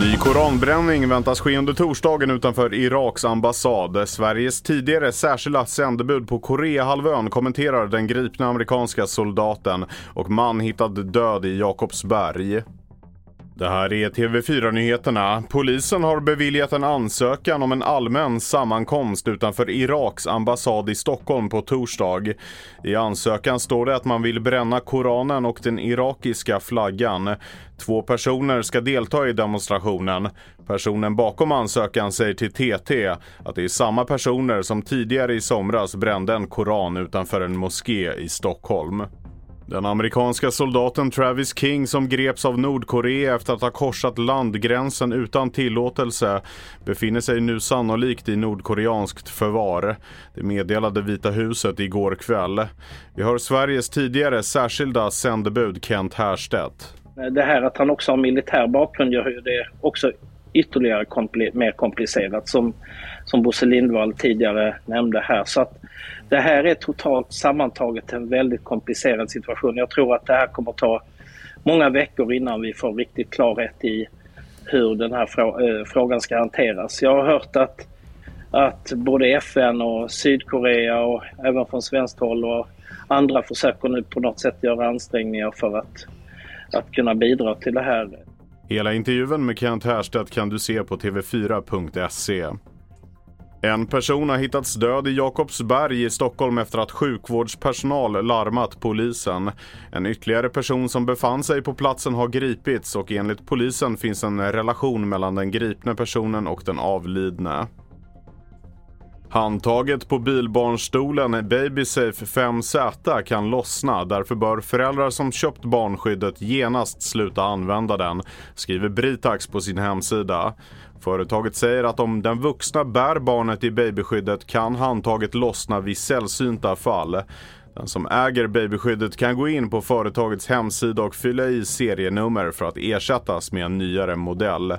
Ny koranbränning väntas ske under torsdagen utanför Iraks ambassad. Sveriges tidigare särskilda sändebud på Koreahalvön kommenterar den gripna amerikanska soldaten och man hittad död i Jakobsberg. Det här är TV4-nyheterna. Polisen har beviljat en ansökan om en allmän sammankomst utanför Iraks ambassad i Stockholm på torsdag. I ansökan står det att man vill bränna Koranen och den irakiska flaggan. Två personer ska delta i demonstrationen. Personen bakom ansökan säger till TT att det är samma personer som tidigare i somras brände en koran utanför en moské i Stockholm. Den amerikanska soldaten Travis King som greps av Nordkorea efter att ha korsat landgränsen utan tillåtelse befinner sig nu sannolikt i nordkoreanskt förvar. Det meddelade Vita huset igår kväll. Vi har Sveriges tidigare särskilda sändebud Kent Härstedt. Det här att han också har militär bakgrund gör ju det också ytterligare kompli mer komplicerat som, som Bosse Lindvall tidigare nämnde här. Så att det här är totalt sammantaget en väldigt komplicerad situation. Jag tror att det här kommer ta många veckor innan vi får riktigt klarhet i hur den här frå eh, frågan ska hanteras. Jag har hört att, att både FN och Sydkorea och även från svenskt håll och andra försöker nu på något sätt göra ansträngningar för att, att kunna bidra till det här. Hela intervjun med Kent Härstedt kan du se på tv4.se. En person har hittats död i Jakobsberg i Stockholm efter att sjukvårdspersonal larmat polisen. En ytterligare person som befann sig på platsen har gripits och enligt polisen finns en relation mellan den gripne personen och den avlidne. Handtaget på bilbarnstolen Babysafe 5Z kan lossna. Därför bör föräldrar som köpt barnskyddet genast sluta använda den, skriver Britax på sin hemsida. Företaget säger att om den vuxna bär barnet i babyskyddet kan handtaget lossna vid sällsynta fall. Den som äger babyskyddet kan gå in på företagets hemsida och fylla i serienummer för att ersättas med en nyare modell.